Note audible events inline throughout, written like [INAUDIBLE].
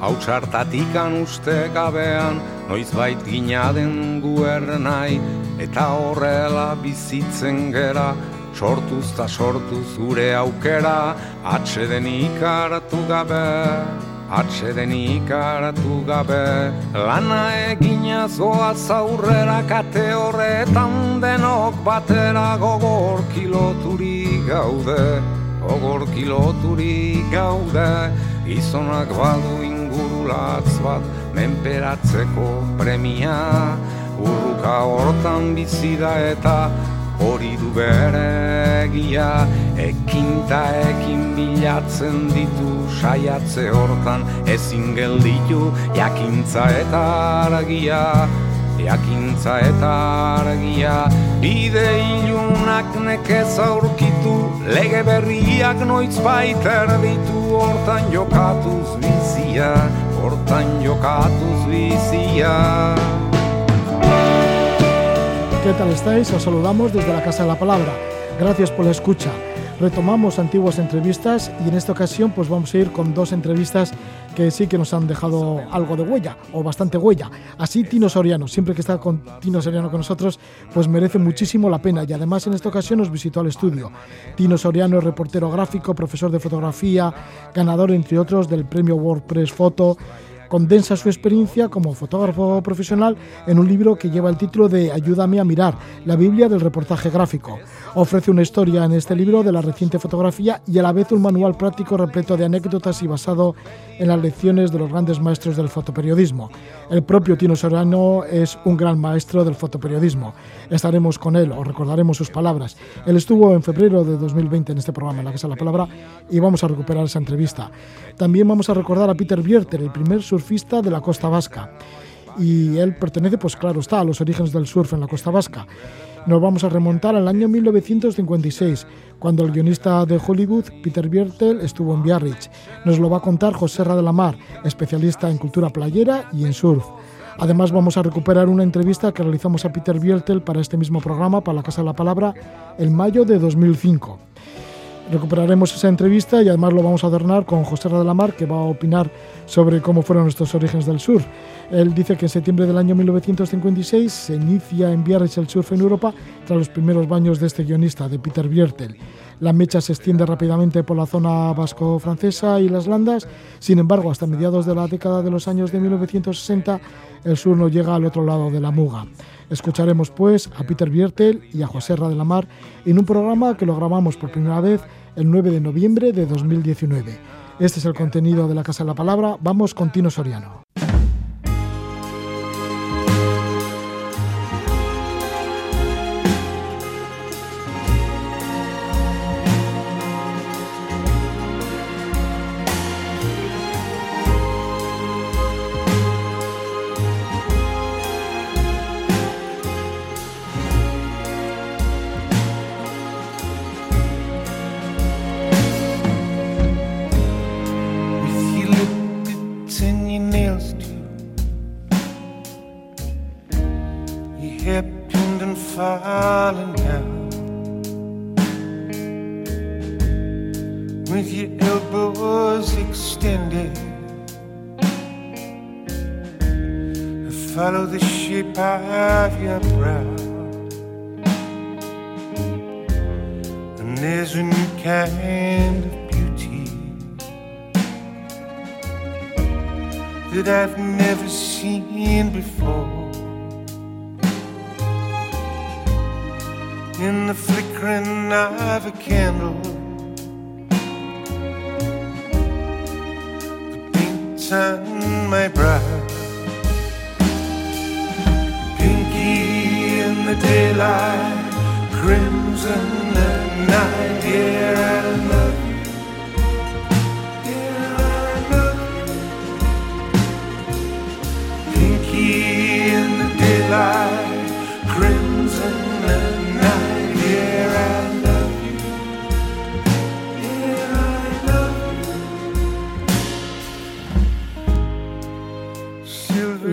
hau txartatikan uste gabean, noiz gina den guer nahi, eta horrela bizitzen gera, sortuz ta sortuz gure aukera, atxeden ikaratu gabe, atxeden ikaratu gabe, lana egina zoa zaurrera kate horretan denok batera gogor kiloturi gaude, gogor kiloturi gaude, izonak badu ingurulatz bat, menperatzeko premia, urruka hortan bizida eta hori du bere egia. Ekinta ekin bilatzen ditu saiatze hortan. Ezin gelditu jakintza eta argia. Jakintza eta argia. Bide ilunak nekez aurkitu. Lege berriak noiz baiter ditu hortan jokatuz bizia hortan jokatuz bizia ¿Qué tal estáis? Os saludamos desde la Casa de la Palabra. Gracias por la escucha. Retomamos antiguas entrevistas y en esta ocasión pues vamos a ir con dos entrevistas que sí que nos han dejado algo de huella o bastante huella. Así Tino Soriano, siempre que está con Tino Soriano con nosotros, pues merece muchísimo la pena y además en esta ocasión nos visitó al estudio. Tino Soriano es reportero gráfico, profesor de fotografía, ganador entre otros del premio WordPress Foto condensa su experiencia como fotógrafo profesional en un libro que lleva el título de Ayúdame a mirar, la Biblia del reportaje gráfico. Ofrece una historia en este libro de la reciente fotografía y a la vez un manual práctico repleto de anécdotas y basado en las lecciones de los grandes maestros del fotoperiodismo. El propio Tino Serrano es un gran maestro del fotoperiodismo. Estaremos con él, o recordaremos sus palabras. Él estuvo en febrero de 2020 en este programa, en la Casa de la Palabra, y vamos a recuperar esa entrevista. También vamos a recordar a Peter Bierter, el primer surfista de la costa vasca. Y él pertenece, pues claro está, a los orígenes del surf en la costa vasca. Nos vamos a remontar al año 1956, cuando el guionista de Hollywood, Peter Biertel, estuvo en Biarritz. Nos lo va a contar José Ra de la Mar, especialista en cultura playera y en surf. Además vamos a recuperar una entrevista que realizamos a Peter Biertel para este mismo programa, para la Casa de la Palabra, en mayo de 2005. Recuperaremos esa entrevista y además lo vamos a adornar con José Ra de la Mar, que va a opinar sobre cómo fueron nuestros orígenes del sur. Él dice que en septiembre del año 1956 se inicia en Biarritz el surf en Europa tras los primeros baños de este guionista, de Peter Biertel. La mecha se extiende rápidamente por la zona vasco-francesa y las landas, sin embargo, hasta mediados de la década de los años de 1960, el sur no llega al otro lado de la muga. Escucharemos pues a Peter Biertel y a José Ra de la Mar en un programa que lo grabamos por primera vez el 9 de noviembre de 2019. Este es el contenido de la Casa de la Palabra. Vamos con Tino Soriano. That.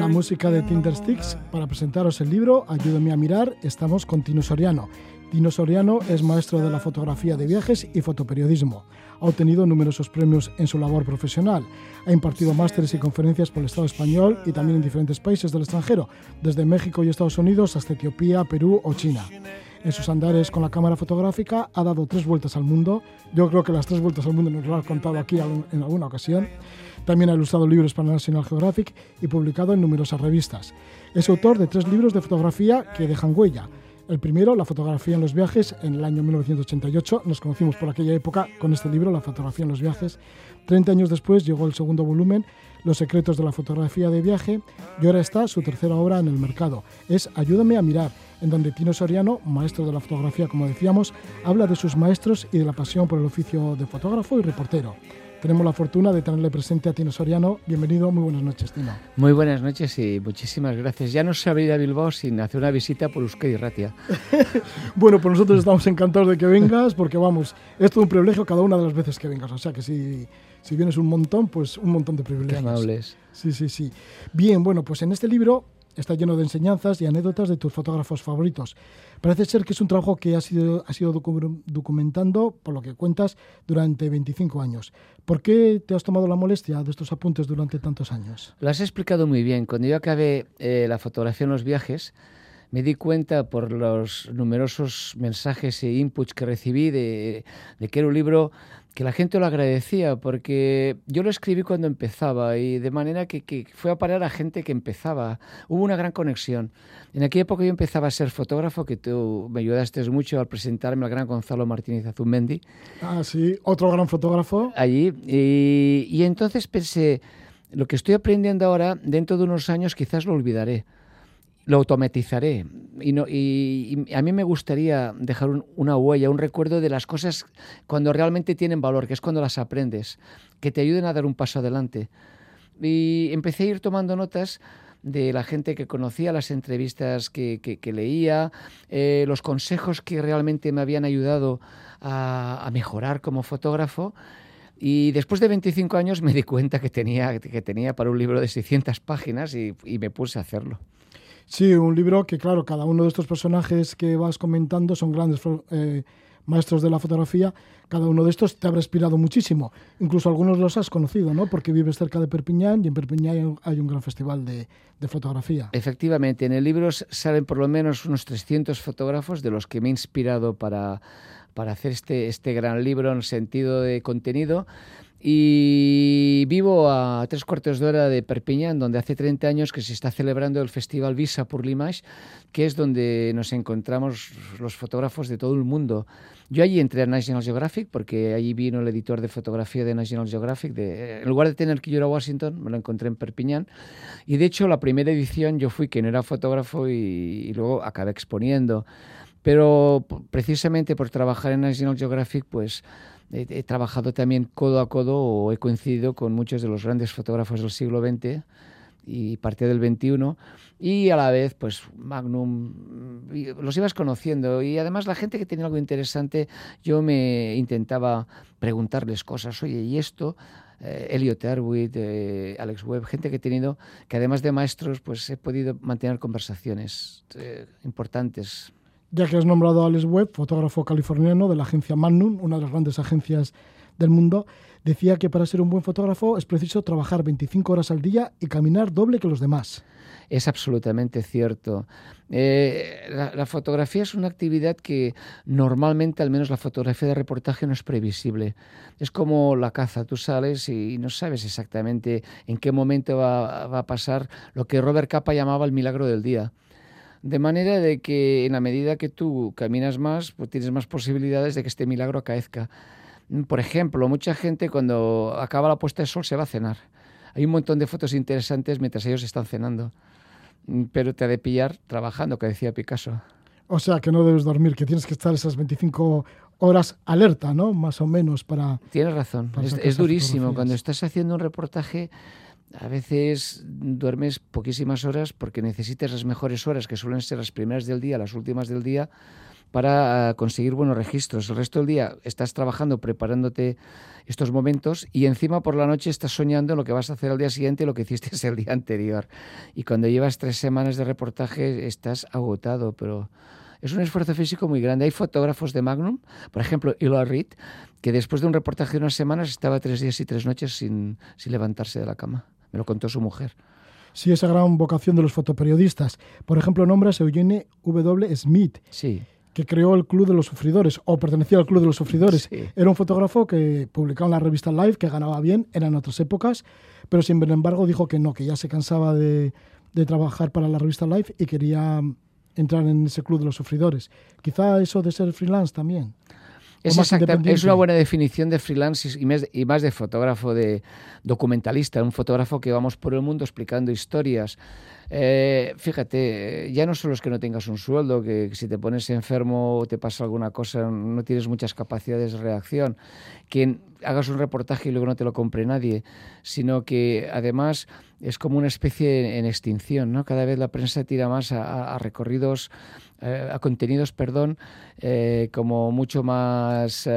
Música de Tindersticks para presentaros el libro Ayúdame a mirar. Estamos con Tino Soriano. Tino Soriano es maestro de la fotografía de viajes y fotoperiodismo. Ha obtenido numerosos premios en su labor profesional. Ha impartido másteres y conferencias por el Estado español y también en diferentes países del extranjero, desde México y Estados Unidos hasta Etiopía, Perú o China. En sus andares con la cámara fotográfica ha dado tres vueltas al mundo. Yo creo que las tres vueltas al mundo nos lo ha contado aquí en alguna ocasión. También ha ilustrado libros para National Geographic y publicado en numerosas revistas. Es autor de tres libros de fotografía que dejan huella. El primero, La fotografía en los viajes, en el año 1988. Nos conocimos por aquella época con este libro, La fotografía en los viajes. Treinta años después llegó el segundo volumen, Los secretos de la fotografía de viaje, y ahora está su tercera obra en el mercado. Es Ayúdame a mirar, en donde Tino Soriano, maestro de la fotografía, como decíamos, habla de sus maestros y de la pasión por el oficio de fotógrafo y reportero tenemos la fortuna de tenerle presente a Tino Soriano. Bienvenido, muy buenas noches, Tino. Muy buenas noches y muchísimas gracias. Ya no se ir a Bilbao sin hacer una visita por Euskadi Ratia. [LAUGHS] bueno, pues nosotros estamos encantados de que vengas, porque vamos, es todo un privilegio cada una de las veces que vengas. O sea que si, si vienes un montón, pues un montón de privilegios. Qué amables. Sí, sí, sí. Bien, bueno, pues en este libro está lleno de enseñanzas y anécdotas de tus fotógrafos favoritos. Parece ser que es un trabajo que has ido, has ido documentando, por lo que cuentas, durante 25 años. ¿Por qué te has tomado la molestia de estos apuntes durante tantos años? Lo has explicado muy bien. Cuando yo acabé eh, la fotografía en los viajes, me di cuenta por los numerosos mensajes e inputs que recibí de, de que era un libro que la gente lo agradecía porque yo lo escribí cuando empezaba y de manera que, que, fue a parar a gente que empezaba. Hubo una gran conexión. En aquella época yo empezaba a ser fotógrafo, que tú me ayudaste mucho al presentarme al gran Gonzalo Martínez Azumendi. Ah, sí, otro gran fotógrafo. Allí. Y, y entonces pensé, lo que estoy aprendiendo ahora, dentro de unos años quizás lo olvidaré lo automatizaré. Y, a mí me gustaría dejar una huella, un recuerdo de las cosas cuando realmente tienen valor, que es cuando las aprendes, que te ayuden a dar un paso adelante. Y empecé a ir tomando notas de la gente que conocía, las entrevistas que, leía, eh, los consejos que realmente me habían ayudado a, mejorar como fotógrafo. Y después de 25 años me di cuenta que tenía, que tenía para un libro de 600 páginas y me puse a hacerlo. Sí, un libro que, claro, cada uno de estos personajes que vas comentando son grandes eh, maestros de la fotografía. Cada uno de estos te habrá inspirado muchísimo. Incluso algunos los has conocido, ¿no? Porque vives cerca de Perpiñán y en Perpiñán hay un gran festival de, de fotografía. Efectivamente, en el libro salen por lo menos unos 300 fotógrafos de los que me he inspirado para, para hacer este, este gran libro en sentido de contenido. Y vivo a tres cuartos de hora de Perpiñán, donde hace 30 años que se está celebrando el Festival Visa por L'Image, que es donde nos encontramos los fotógrafos de todo el mundo. Yo allí entré a National Geographic porque allí vino el editor de fotografía de National Geographic. De, en lugar de tener que ir a Washington, me lo encontré en Perpiñán. Y de hecho, la primera edición yo fui que no era fotógrafo y, y luego acabé exponiendo. Pero precisamente por trabajar en National Geographic, pues he, trabajado también codo a codo o he coincidido con muchos de los grandes fotógrafos del siglo XX y parte del XXI y a la vez pues Magnum los ibas conociendo. Y además la gente que tenía algo interesante yo me intentaba preguntarles cosas. Oye y esto eh, Elliot Erwitt, eh, Alex Webb, gente que he tenido que además de maestros pues he podido mantener conversaciones eh, importantes ya que has nombrado a Alex Webb, fotógrafo californiano de la agencia Magnum, una de las grandes agencias del mundo, decía que para ser un buen fotógrafo es preciso trabajar 25 horas al día y caminar doble que los demás. Es absolutamente cierto. Eh, la, fotografía es una actividad que normalmente, al menos la fotografía de reportaje, no es previsible. Es como la caza, tú sales y no sabes exactamente en qué momento va, va a pasar lo que Robert Capa llamaba el milagro del día. De manera de que en la medida que tú caminas más, pues tienes más posibilidades de que este milagro acaezca. Por ejemplo, mucha gente cuando acaba la puesta de sol se va a cenar. Hay un montón de fotos interesantes mientras ellos están cenando. Pero te ha de pillar trabajando, que decía Picasso. O sea, que no debes dormir, que tienes que estar esas 25 horas alerta, ¿no? Más o menos para... Tienes razón. es, es durísimo. Cuando estás haciendo un reportaje a veces duermes poquísimas horas porque necesitas las mejores horas, que suelen ser las primeras del día, las últimas del día, para ah, conseguir buenos registros. El resto del día estás trabajando, preparándote estos momentos y encima por la noche estás soñando lo que vas a hacer al día siguiente y lo que hiciste [LAUGHS] el día anterior. Y cuando llevas tres semanas de reportaje estás agotado, pero Es un esfuerzo físico muy grande. Hay fotógrafos de Magnum, por ejemplo, Ilo Reed, que después de un reportaje de unas semanas estaba tres días y tres noches sin levantarse de la cama. Me lo contó su mujer. Sí, esa gran vocación de los fotoperiodistas. Por ejemplo, nombras a Eugene W. Smith. Sí que creó el Club de los Sufridores, o pertenecía al Club de los Sufridores. Era un fotógrafo que publicaba en la revista Live, que ganaba bien, eran otras épocas, pero sin embargo dijo que no, que ya se cansaba de, de trabajar para la revista Live y quería entrar en ese Club de los Sufridores. Quizá eso de ser freelance también. Es, es, una buena definición de freelance y más, y más de fotógrafo, de documentalista, un fotógrafo que vamos por el mundo explicando historias, eh, fíjate, ya no solo es que no tengas un sueldo, que si te pones enfermo o te pasa alguna cosa no tienes muchas capacidades de reacción, que hagas un reportaje y luego no te lo compre nadie, sino que además es como una especie en extinción, ¿no? Cada vez la prensa tira más a, recorridos, eh, a contenidos, perdón, eh, como mucho más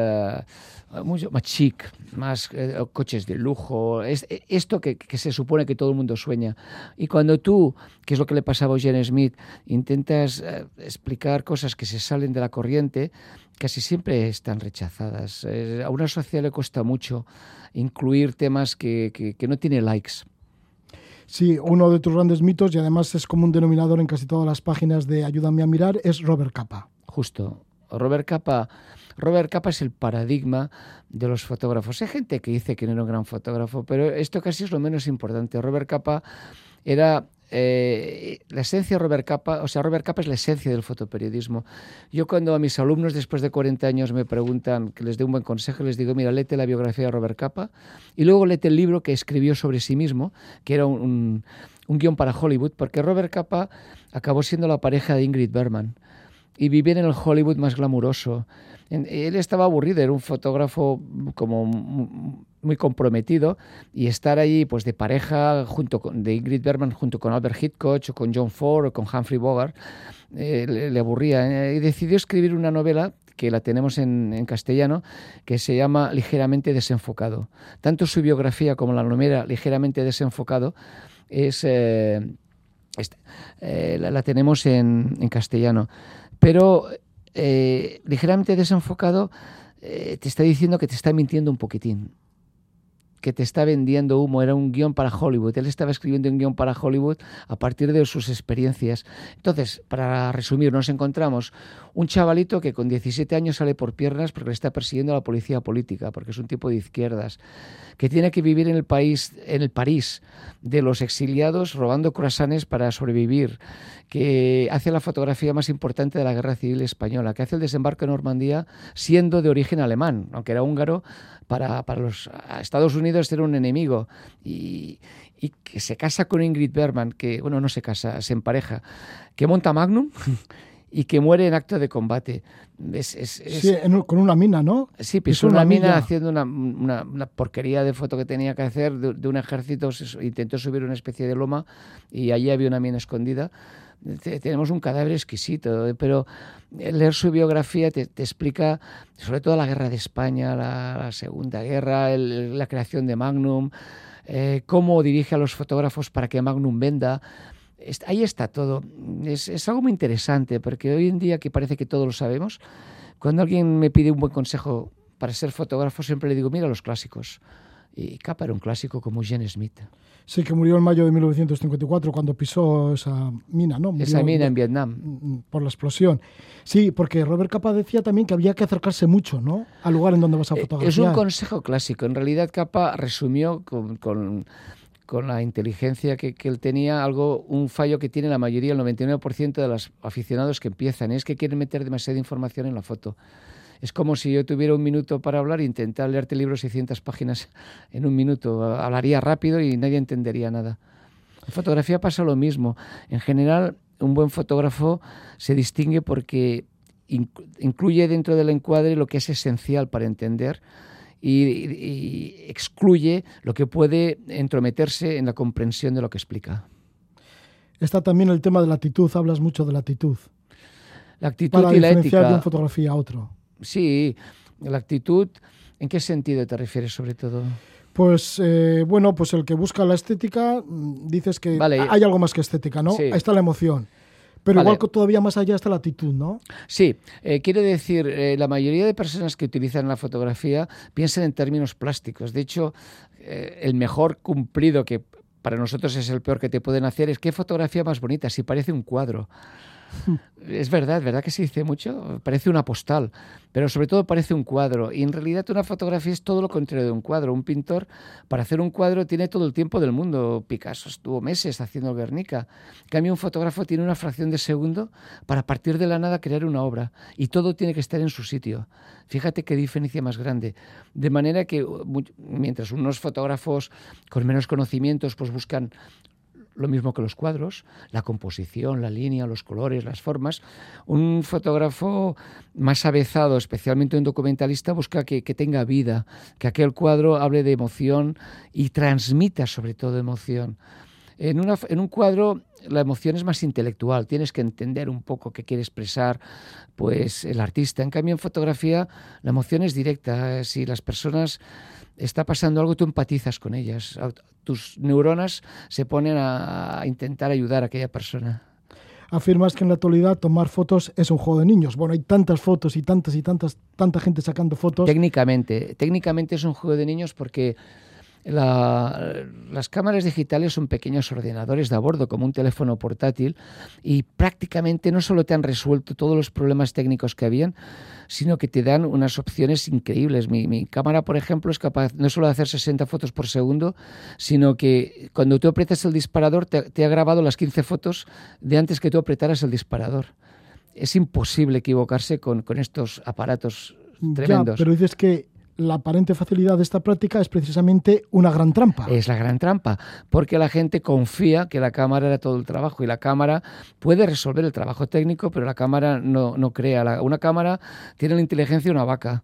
mucho más chic, más eh, coches de lujo, es, esto que, se supone que todo el mundo sueña. Y cuando tú, que es lo que le pasaba a Eugene Smith, intentas eh, explicar cosas que se salen de la corriente, casi siempre están rechazadas. a una sociedad le cuesta mucho incluir temas que, que no tiene likes. Sí, uno de tus grandes mitos, y además es como un denominador en casi todas las páginas de Ayúdame a mirar, es Robert Capa. Justo. Robert Capa Robert Capa es el paradigma de los fotógrafos. Hay gente que dice que no era un gran fotógrafo, pero esto casi es lo menos importante. Robert Capa era eh, la esencia de Robert Capa, o sea, Robert Capa es la esencia del fotoperiodismo. Yo cuando a mis alumnos después de 40 años me preguntan que les dé un buen consejo, les digo, mira, léete la biografía de Robert Capa y luego léete el libro que escribió sobre sí mismo, que era un, un guion para Hollywood, porque Robert Capa acabó siendo la pareja de Ingrid Bergman y vivía en el Hollywood más glamuroso él estaba aburrido, era un fotógrafo como muy comprometido y estar ahí pues de pareja junto con de Ingrid Bergman junto con Albert Hitchcock o con John Ford o con Humphrey Bogart eh, le, aburría y decidió escribir una novela que la tenemos en, castellano, que se llama Ligeramente desenfocado. Tanto su biografía como la novela Ligeramente desenfocado es, eh, eh, la, tenemos en, en castellano. Pero eh, ligeramente desenfocado, eh, te está diciendo que te está mintiendo un poquitín, que te está vendiendo humo. Era un guion para Hollywood. Él estaba escribiendo un guion para Hollywood a partir de sus experiencias. Entonces, para resumir, nos encontramos un chavalito que con 17 años sale por piernas porque le está persiguiendo a la policía política, porque es un tipo de izquierdas, que tiene que vivir en el país, en el París de los exiliados robando croissants para sobrevivir, que hace la fotografía más importante de la Guerra Civil Española, que hace el desembarco en Normandía siendo de origen alemán, aunque era húngaro, para, para los Estados Unidos era un enemigo. Y, y que se casa con Ingrid Bergman, que, bueno, no se casa, se empareja, que monta Magnum y que muere en acto de combate. sí, con una mina, ¿no? Sí, pisó una, mina haciendo una, una, porquería de foto que tenía que hacer de, un ejército, intentó subir una especie de loma y allí había una mina escondida. Tenemos un cadáver exquisito, pero leer su biografía te, explica sobre todo la guerra de España, la, Segunda Guerra, la creación de Magnum, eh, cómo dirige a los fotógrafos para que Magnum venda ahí está todo. Es, algo muy interesante, porque hoy en día que parece que todos lo sabemos, cuando alguien me pide un buen consejo para ser fotógrafo, siempre le digo, mira los clásicos. Y Capa era un clásico como Eugene Smith. Sí, que murió en mayo de 1954 cuando pisó esa mina, ¿no? esa mina en Vietnam. Por la explosión. Sí, porque Robert Capa decía también que había que acercarse mucho, ¿no? Al lugar en donde vas a fotografiar. Eh, es un consejo clásico. En realidad Capa resumió con, con con la inteligencia que, él tenía, algo, un fallo que tiene la mayoría, el 99% de los aficionados que empiezan, es que quieren meter demasiada información en la foto. Es como si yo tuviera un minuto para hablar e intentar leerte el libro 600 páginas en un minuto. Hablaría rápido y nadie entendería nada. En fotografía pasa lo mismo. En general, un buen fotógrafo se distingue porque incluye dentro del encuadre lo que es esencial para entender y, excluye lo que puede entrometerse en la comprensión de lo que explica. Está también el tema de la actitud, hablas mucho de la actitud. La actitud y la ética. de una fotografía a otro. Sí, la actitud, ¿en qué sentido te refieres sobre todo? Pues eh, bueno, pues el que busca la estética, mm, dices que hay algo más que estética, ¿no? Ahí está la emoción. Pero igual todavía más allá está la actitud, ¿no? Sí, eh, quiero decir, eh, la mayoría de personas que utilizan la fotografía piensan en términos plásticos. De hecho, eh, el mejor cumplido que para nosotros es el peor que te pueden hacer es qué fotografía más bonita, si parece un cuadro. [LAUGHS] Es verdad, ¿verdad que se dice mucho? Parece una postal, pero sobre todo parece un cuadro. Y en realidad una fotografía es todo lo contrario de un cuadro. Un pintor, para hacer un cuadro, tiene todo el tiempo del mundo. Picasso estuvo meses haciendo Guernica. Cambio, un fotógrafo tiene una fracción de segundo para partir de la nada crear una obra. Y todo tiene que estar en su sitio. Fíjate qué diferencia más grande. De manera que mientras unos fotógrafos con menos conocimientos pues buscan lo mismo que los cuadros, la composición, la línea, los colores, las formas. Un fotógrafo más avezado, especialmente un documentalista, busca que, tenga vida, que aquel cuadro hable de emoción y transmita sobre todo emoción. En, en, un cuadro la emoción es más intelectual, tienes que entender un poco qué quiere expresar pues, el artista. En cambio, en fotografía la emoción es directa. Si las personas está pasando algo, tú empatizas con ellas. Tus neuronas se ponen a intentar ayudar a aquella persona. Afirmas que en la actualidad tomar fotos es un juego de niños. Bueno, hay tantas fotos y tantas y tantas, tanta gente sacando fotos. Técnicamente, técnicamente es un juego de niños porque las cámaras digitales son pequeños ordenadores de a bordo, como un teléfono portátil, y prácticamente no solo te han resuelto todos los problemas técnicos que habían, sino que te dan unas opciones increíbles. Mi, cámara, por ejemplo, es capaz no solo de hacer 60 fotos por segundo, sino que cuando tú aprietas el disparador te, ha grabado las 15 fotos de antes que tú apretaras el disparador. Es imposible equivocarse con, estos aparatos tremendos. pero dices que la aparente facilidad de esta práctica es precisamente una gran trampa. Es la gran trampa, porque la gente confía que la cámara era todo el trabajo y la cámara puede resolver el trabajo técnico, pero la cámara no, no crea. una cámara tiene la inteligencia de una vaca.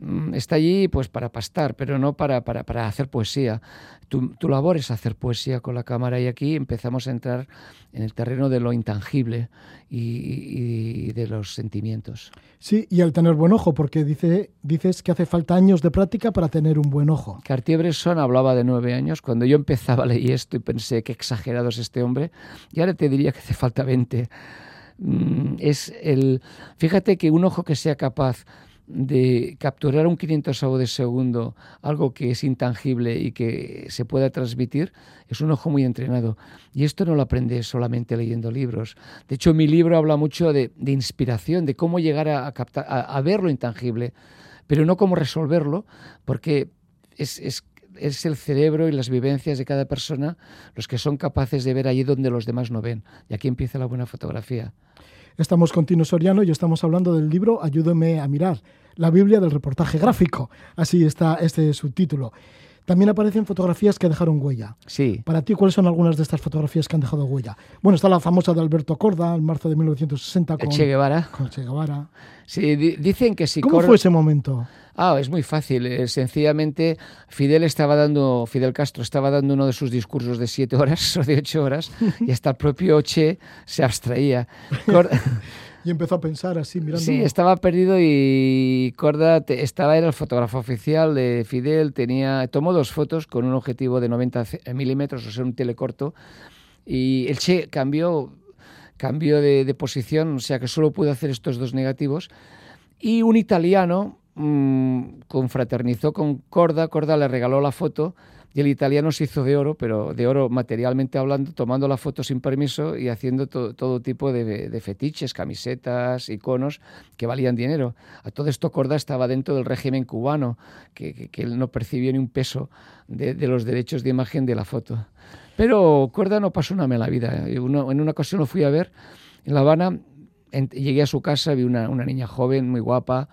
Mm, está allí pues para pastar, pero no para, para, para hacer poesía. Tu, tu, labor es hacer poesía con la cámara y aquí empezamos a entrar en el terreno de lo intangible y, de los sentimientos. Sí, y al tener buen ojo, porque dice, dices que hace falta años de práctica para tener un buen ojo. Cartier-Bresson hablaba de nueve años. Cuando yo empezaba a leer esto y pensé qué exagerado es este hombre, y ahora te diría que hace falta 20. Mm, es el, fíjate que un ojo que sea capaz de capturar un 500 de segundo, algo que es intangible y que se pueda transmitir, es un ojo muy entrenado. Y esto no lo aprendes solamente leyendo libros. De hecho, mi libro habla mucho de, inspiración, de cómo llegar a, a, ver lo intangible, pero no cómo resolverlo, porque es el cerebro y las vivencias de cada persona los que son capaces de ver allí donde los demás no ven. Y aquí empieza la buena fotografía. Estamos con Tino Soriano y estamos hablando del libro Ayúdeme a mirar, la Biblia del reportaje gráfico. Así está este subtítulo. También aparecen fotografías que dejaron huella. Sí. Para ti, ¿cuáles son algunas de estas fotografías que han dejado huella? Bueno, está la famosa de Alberto Corda, en marzo de 1960 con Che Guevara. Con che Guevara. Sí, dicen que si ¿Cómo fue ese momento? Ah, es muy fácil. Eh, sencillamente, Fidel estaba dando, Fidel Castro estaba dando uno de sus discursos de siete horas [LAUGHS] o de ocho horas [LAUGHS] y hasta el propio Che se abstraía. [LAUGHS] y empezó a pensar así, mirando. Sí, estaba perdido y Corda estaba, era el fotógrafo oficial de Fidel, tenía, tomó dos fotos con un objetivo de 90 milímetros, o sea, un telecorto, y el Che cambió, cambió de, de posición, o sea que solo pudo hacer estos dos negativos, y un italiano mmm, confraternizó con Corda, Corda le regaló la foto, y el italiano se hizo de oro, pero de oro materialmente hablando, tomando la foto sin permiso y haciendo todo tipo de, fetiches, camisetas, iconos que valían dinero. A todo esto Corda estaba dentro del régimen cubano, que, él no percibía ni un peso de, los derechos de imagen de la foto. Pero Corda no pasó una mala vida. en una ocasión lo fui a ver en La Habana, llegué a su casa, vi una, una niña joven, muy guapa,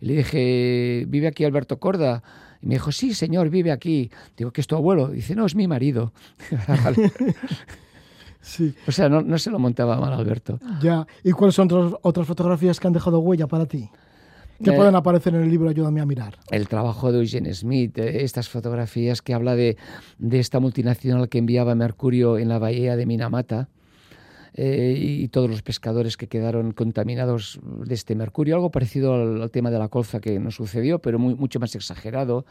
y le dije, ¿vive aquí Alberto Corda? Y me dijo, sí, señor, vive aquí. Digo, ¿qué es tu abuelo? Dice, no, es mi marido. [LAUGHS] [LAUGHS] sí. O sea, no, no, se lo montaba mal Alberto. Ya. ¿Y cuáles son otras, otras fotografías que han dejado huella para ti? que eh, pueden aparecer en el libro Ayúdame a mirar. El trabajo de Eugene Smith, eh, estas fotografías que habla de, de, esta multinacional que enviaba mercurio en la bahía de Minamata, eh, y todos los pescadores que quedaron contaminados de este mercurio, algo parecido al, tema de la colza que nos sucedió, pero mucho más exagerado.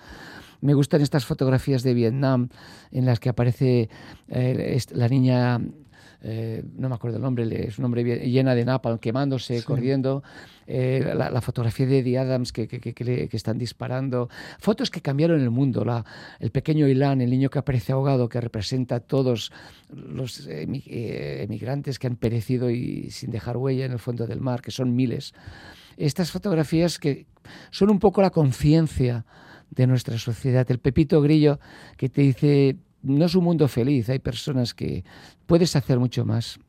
Me gustan estas fotografías de Vietnam en las que aparece eh, la niña eh, no me acuerdo el nombre, es un nombre llena de napalm, quemándose, corriendo, eh, la, fotografía de Eddie Adams que, que, están disparando, fotos que cambiaron el mundo, la, el pequeño Ilan, el niño que aparece ahogado, que representa a todos los eh, emigrantes que han perecido y sin dejar huella en el fondo del mar, que son miles. Estas fotografías que son un poco la conciencia de nuestra sociedad, el pepito grillo que te dice no es un mundo feliz, hay personas que puedes hacer mucho más.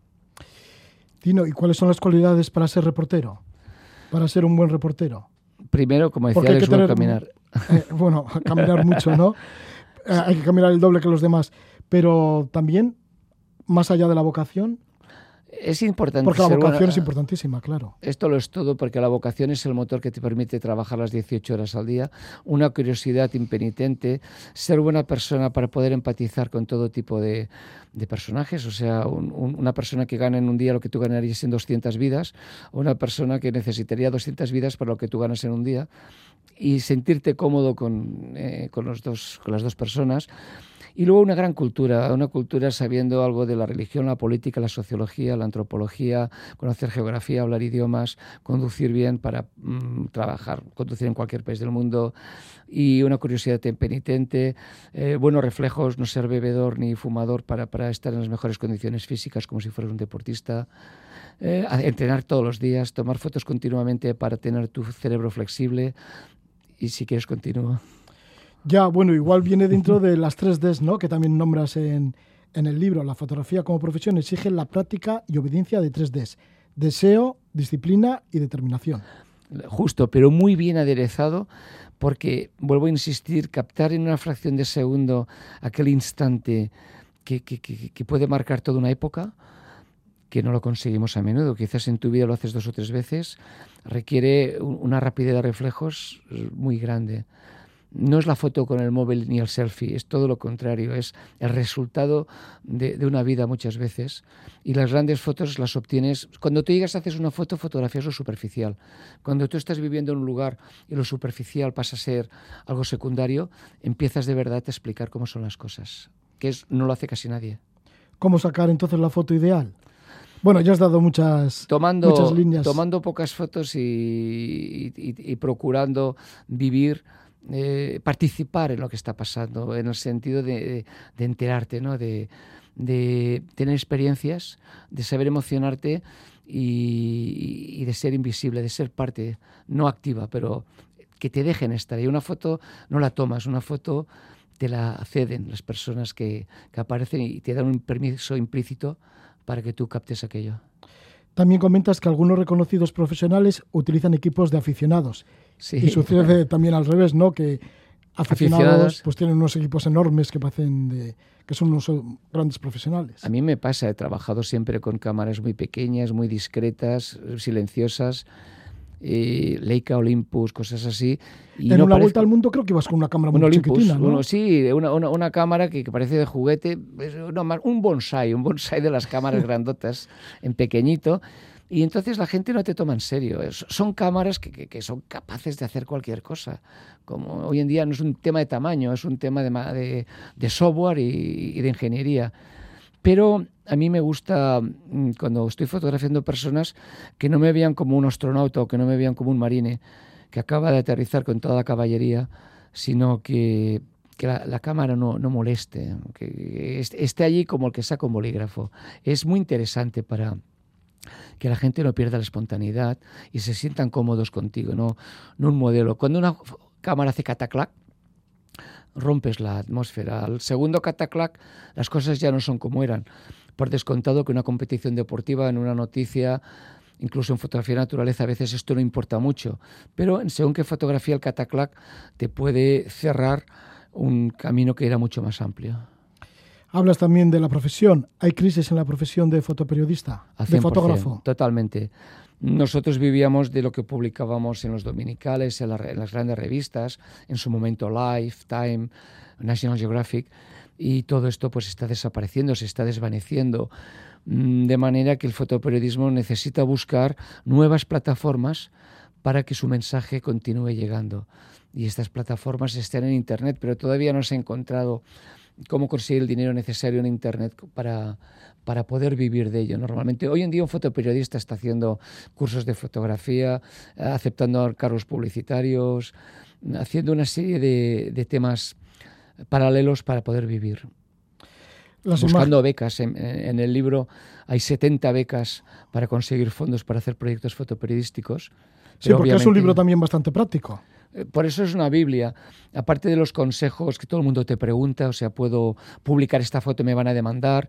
Tino, ¿y cuáles son las cualidades para ser reportero? Para ser un buen reportero. Primero, como decía Alex, caminar. [LAUGHS] Eh, bueno, [LAUGHS] caminar mucho, ¿no? Eh, hay que caminar el doble que los demás. Pero también, más allá de la vocación, es importante. Porque la vocación es importantísima, claro. Esto lo es todo porque la vocación es el motor que te permite trabajar las 18 horas al día, una curiosidad impenitente, ser buena persona para poder empatizar con todo tipo de, personajes, o sea, una persona que gana en un día lo que tú ganarías en 200 vidas, o una persona que necesitaría 200 vidas para lo que tú ganas en un día, y sentirte cómodo con, eh, con, los dos, con las dos personas y luego una gran cultura, una cultura sabiendo algo de la religión, la política, la sociología, la antropología, conocer geografía, hablar idiomas, conducir bien para mm, trabajar, conducir en cualquier país del mundo y una curiosidad penitente, eh, buenos reflejos, no ser bebedor ni fumador para, para estar en las mejores condiciones físicas como si fueras un deportista. Eh, entrenar todos los días, tomar fotos continuamente para tener tu cerebro flexible y si quieres continúo. Ya, bueno, igual viene dentro de las tres Ds, ¿no? Que también nombras en, en el libro. La fotografía como profesión exige la práctica y obediencia de tres Ds. Deseo, disciplina y determinación. Justo, pero muy bien aderezado porque, vuelvo a insistir, captar en una fracción de segundo aquel instante que, que, que, puede marcar toda una época, que no lo conseguimos a menudo, quizás en tu vida lo haces dos o tres veces, requiere una rapidez de reflejos muy grande no es la foto con el móvil ni el selfie, es todo lo contrario, es el resultado de, una vida muchas veces. Y las grandes fotos las obtienes, cuando tú llegas haces una foto, fotografías lo superficial. Cuando tú estás viviendo en un lugar y lo superficial pasa a ser algo secundario, empiezas de verdad a explicar cómo son las cosas, que es, no lo hace casi nadie. ¿Cómo sacar entonces la foto ideal? Bueno, ya has dado muchas, tomando, líneas. Tomando pocas fotos y procurando vivir eh, participar en lo que está pasando, en el sentido de, enterarte, ¿no? de, tener experiencias, de saber emocionarte y, de ser invisible, de ser parte, no activa, pero que te dejen estar. Y una foto no la tomas, una foto te la ceden las personas que, que aparecen y te dan un permiso implícito para que tú captes aquello. También comentas que algunos reconocidos profesionales utilizan equipos de aficionados. Sí. Y sucede también al revés, ¿no? Que aficionados, pues tienen unos equipos enormes que parecen de, que son unos grandes profesionales. A mí me pasa, he trabajado siempre con cámaras muy pequeñas, muy discretas, silenciosas, eh, Leica, Olympus, cosas así. Y en una vuelta al mundo creo que ibas con una cámara muy chiquitina, ¿no? sí, una, una, cámara que, parece de juguete, un bonsai, un bonsai de las cámaras [LAUGHS] grandotas, en pequeñito. Y entonces la gente no te toma en serio. Son cámaras que, que, son capaces de hacer cualquier cosa. Como hoy en día no es un tema de tamaño, es un tema de, de, de software y, y de ingeniería. Pero a mí me gusta, mm, cuando estoy fotografiando personas, que no me vean como un astronauta o que no me vean como un marine que acaba de aterrizar con toda la caballería, sino que, la, cámara no, moleste, que esté allí como el que saca un bolígrafo. Es muy interesante para que la gente no pierda la espontaneidad y se sientan cómodos contigo, no, no un modelo. Cuando una cámara hace cataclac, rompes la atmósfera. Al segundo cataclac, las cosas ya no son como eran. Por descontado que una competición deportiva, en una noticia, incluso en fotografía de naturaleza, a veces esto no importa mucho. Pero según qué fotografía el cataclac te puede cerrar un camino que era mucho más amplio. Hablas también de la profesión. ¿Hay crisis en la profesión de fotoperiodista, de fotógrafo? Totalmente. Nosotros vivíamos de lo que publicábamos en los dominicales, en, las grandes revistas, en su momento Life, Time, National Geographic, y todo esto pues está desapareciendo, se está desvaneciendo, mm, de manera que el fotoperiodismo necesita buscar nuevas plataformas para que su mensaje continúe llegando. y estas plataformas están en Internet, pero todavía no se ha encontrado cómo conseguir el dinero necesario en Internet para, para poder vivir de ello. Normalmente, hoy en día un fotoperiodista está haciendo cursos de fotografía, aceptando cargos publicitarios, haciendo una serie de, temas paralelos para poder vivir. Buscando becas. En, en, el libro hay 70 becas para conseguir fondos para hacer proyectos fotoperiodísticos. Sí, porque es un libro también bastante práctico. Eh, por eso es una Biblia. Aparte de los consejos que todo el mundo te pregunta, o sea, puedo publicar esta foto y me van a demandar,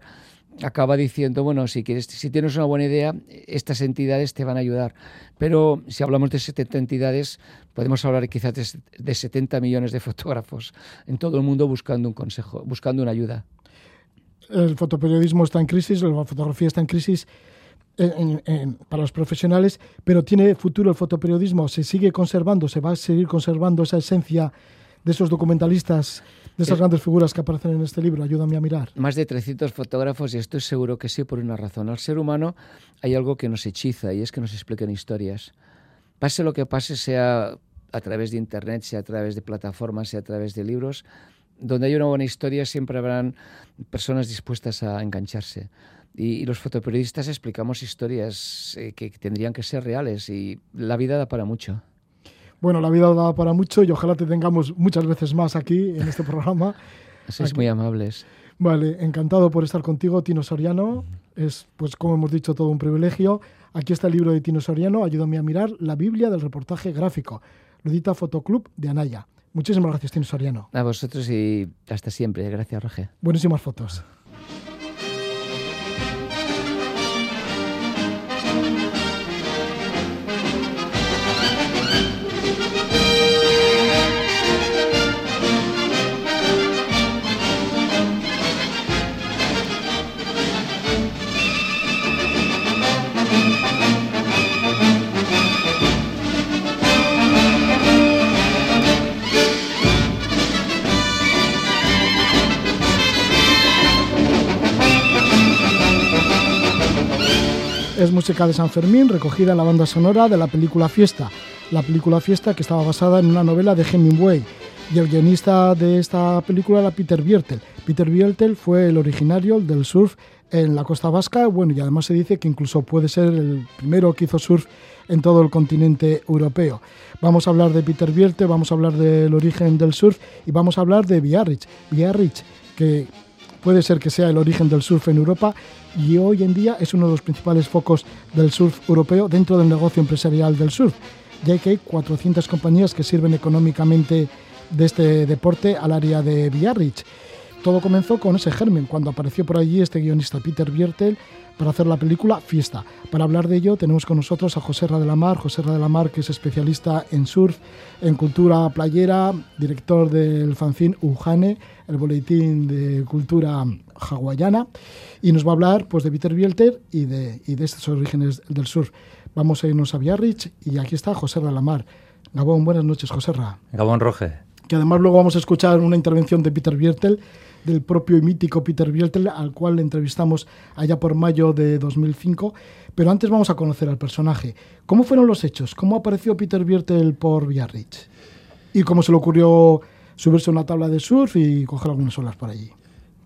acaba diciendo, bueno, si, si tienes una buena idea, estas entidades te van a ayudar. Pero si hablamos de 70 entidades, podemos hablar quizás de, de 70 millones de fotógrafos en todo el mundo buscando un consejo, buscando una ayuda. El fotoperiodismo está en crisis, la fotografía está en crisis para los profesionales, pero tiene futuro el fotoperiodismo, se sigue conservando, se va a seguir conservando esa esencia de esos documentalistas, de esas grandes figuras que aparecen en este libro. Ayúdame a mirar. Más de 300 fotógrafos y estoy seguro que sí por una razón. Al ser humano hay algo que nos hechiza y es que nos expliquen historias. Pase lo que pase, sea a través de Internet, sea a través de plataformas, sea a través de libros, donde hay una buena historia siempre habrán personas dispuestas a engancharse. Y, los fotoperiodistas explicamos historias eh, que tendrían que ser reales y la vida da para mucho. Bueno, la vida da para mucho y ojalá te tengamos muchas veces más aquí en este programa. [LAUGHS] Sois muy amables. Vale, encantado por estar contigo, Tino Soriano. Es, pues como hemos dicho, todo un privilegio. Aquí está el libro de Tino Soriano, Ayúdame a mirar, la Biblia del reportaje gráfico. Lo edita Fotoclub de Anaya. Muchísimas gracias, Tino Soriano. A vosotros y hasta siempre. Gracias, Roger. Buenísimas fotos. Es música de San Fermín recogida en la banda sonora de la película Fiesta. La película Fiesta que estaba basada en una novela de Hemingway. Y el guionista de esta película era Peter Biertel. Peter Biertel fue el originario del surf en la costa vasca, bueno, y además se dice que incluso puede ser el primero que hizo surf en todo el continente europeo. Vamos a hablar de Peter Biertel, vamos a hablar del origen del surf y vamos a hablar de Biarritz. Biarritz, que puede ser que sea el origen del surf en Europa y hoy en día es uno de los principales focos del surf europeo dentro del negocio empresarial del surf, ya que hay 400 compañías que sirven económicamente de este deporte al área de Biarritz. Todo comenzó con ese germen, cuando apareció por allí este guionista Peter Biertel para hacer la película Fiesta. Para hablar de ello tenemos con nosotros a José Ra de la Mar, José Ra de la Mar que es especialista en surf, en cultura playera, director del fanzine Ujane, el boletín de cultura hawaiana, y nos va a hablar pues, de Peter Bielter y de, y de estos orígenes del surf. Vamos a irnos a Biarritz y aquí está José Ra de la Mar. Gabón, buenas noches, José Ra. Gabón Roge. Que además luego vamos a escuchar una intervención de Peter Biertel del propio y mítico Peter Biertel, al cual entrevistamos allá por mayo de 2005. Pero antes vamos a conocer al personaje. ¿Cómo fueron los hechos? ¿Cómo apareció Peter Biertel por Biarritz? ¿Y cómo se le ocurrió subirse a una tabla de surf y coger algunas olas por allí?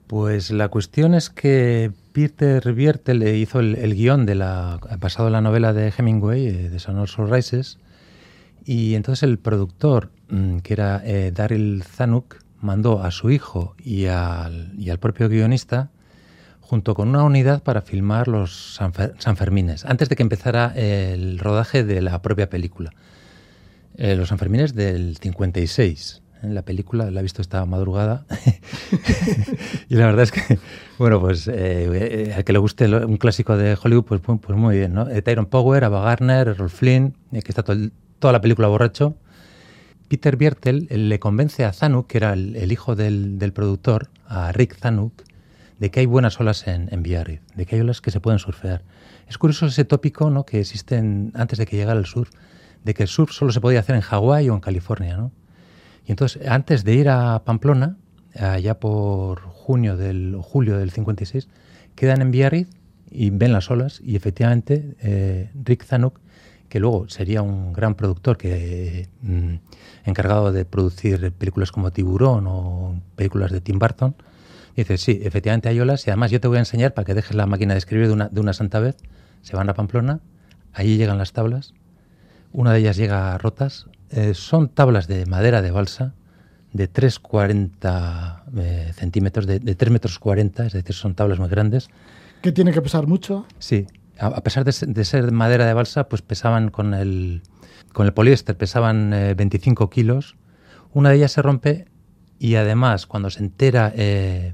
Pues la cuestión es que Peter Biertel le hizo el, guion de la, basado en la novela de Hemingway, eh, de Sonor Rises, y entonces el productor, mm, que era eh, Daryl Zanuck, mandó a su hijo y al, y al, propio guionista junto con una unidad para filmar los San Sanfermines, antes de que empezara el rodaje de la propia película. Eh, los Sanfermines del 56. En la película la he visto esta madrugada [LAUGHS] y la verdad es que, bueno, pues eh, al que le guste un clásico de Hollywood, pues, pues muy bien, ¿no? Eh, Tyrone Power, Ava Gardner, Rolf Flynn, que está toda la película borracho, Peter Biertel le convence a Zanuck, que era el, hijo del, productor, a Rick Zanuck, de que hay buenas olas en, en Biarritz, de que hay olas que se pueden surfear. Es curioso ese tópico ¿no? que existe antes de que llegara el surf, de que el surf solo se podía hacer en Hawái o en California. ¿no? Y entonces, antes de ir a Pamplona, allá por junio del, julio del 56, quedan en Biarritz y ven las olas y efectivamente eh, Rick Zanuck que luego sería un gran productor que mm, encargado de producir películas como Tiburón o películas de Tim Burton, dice, sí, efectivamente hay olas y además yo te voy a enseñar para que dejes la máquina de escribir de una, de una santa vez. Se van a Pamplona, allí llegan las tablas, una de ellas llega rotas, eh, son tablas de madera de balsa de 3,40 eh, centímetros, de, de 3 metros 40, es decir, son tablas muy grandes. ¿Que tiene que pesar mucho? Sí, a, pesar de, ser madera de balsa, pues pesaban con el, con el poliéster, pesaban 25 eh, kilos. Una de ellas se rompe y además cuando se entera eh,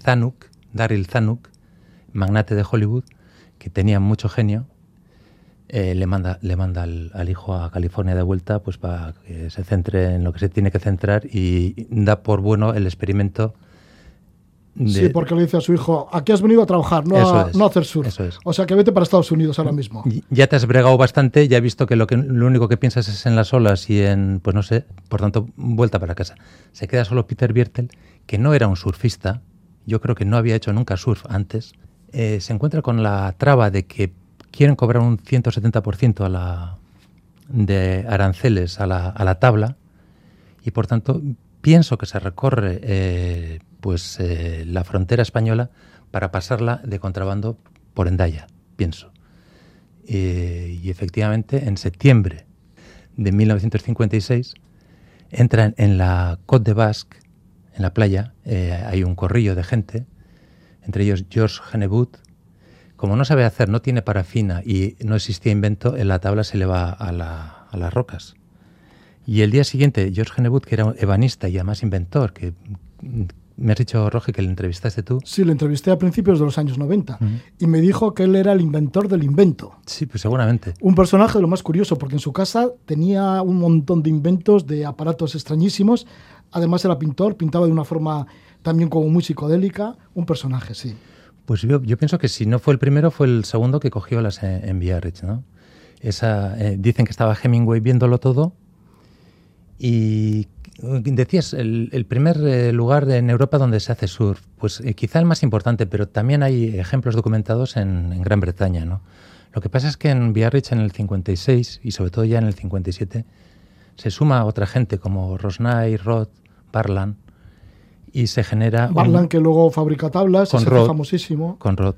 Zanuck, Daryl Zanuck, magnate de Hollywood, que tenía mucho genio, eh, le manda, le manda al, al, hijo a California de vuelta pues para que se centre en lo que se tiene que centrar y da por bueno el experimento Sí, porque le dice a su hijo, aquí has venido a trabajar, no, a, no a, hacer surf. O sea que vete para Estados Unidos ahora mismo. Ya te has bregado bastante, ya he visto que lo, que lo único que piensas es en las olas y en, pues no sé, por tanto, vuelta para casa. Se queda solo Peter Biertel, que no era un surfista, yo creo que no había hecho nunca surf antes. Eh, se encuentra con la traba de que quieren cobrar un 170% a la, de aranceles a la, a la tabla y por tanto pienso que se recorre eh, pues eh, la frontera española para pasarla de contrabando por Endaya, pienso. Eh, y efectivamente, en septiembre de 1956, entran en la Côte de Basque, en la playa, eh, hay un corrillo de gente, entre ellos George Genebut. Como no sabe hacer, no tiene parafina y no existía invento, en la tabla se le va a, la, a las rocas. Y el día siguiente, George Genebut, que era un ebanista y además inventor, que me has dicho, Roge, que le entrevistaste tú. Sí, le entrevisté a principios de los años 90 y me dijo que él era el inventor del invento. Sí, pues seguramente. Un personaje de lo más curioso, porque en su casa tenía un montón de inventos de aparatos extrañísimos. Además era pintor, pintaba de una forma también como muy psicodélica. Un personaje, sí. Pues yo, yo pienso que si no fue el primero, fue el segundo que cogió las en, Biarritz, ¿no? Esa, eh, dicen que estaba Hemingway viéndolo todo y Decías, el, primer eh, lugar en Europa donde se hace surf, pues eh, quizá el más importante, pero también hay ejemplos documentados en, Gran Bretaña. ¿no? Lo que pasa es que en Biarritz en el 56 y sobre todo ya en el 57 se suma otra gente como Rosnay, Roth, Barlan y se genera... Barlan que luego fabrica tablas, con es famosísimo. Con Roth.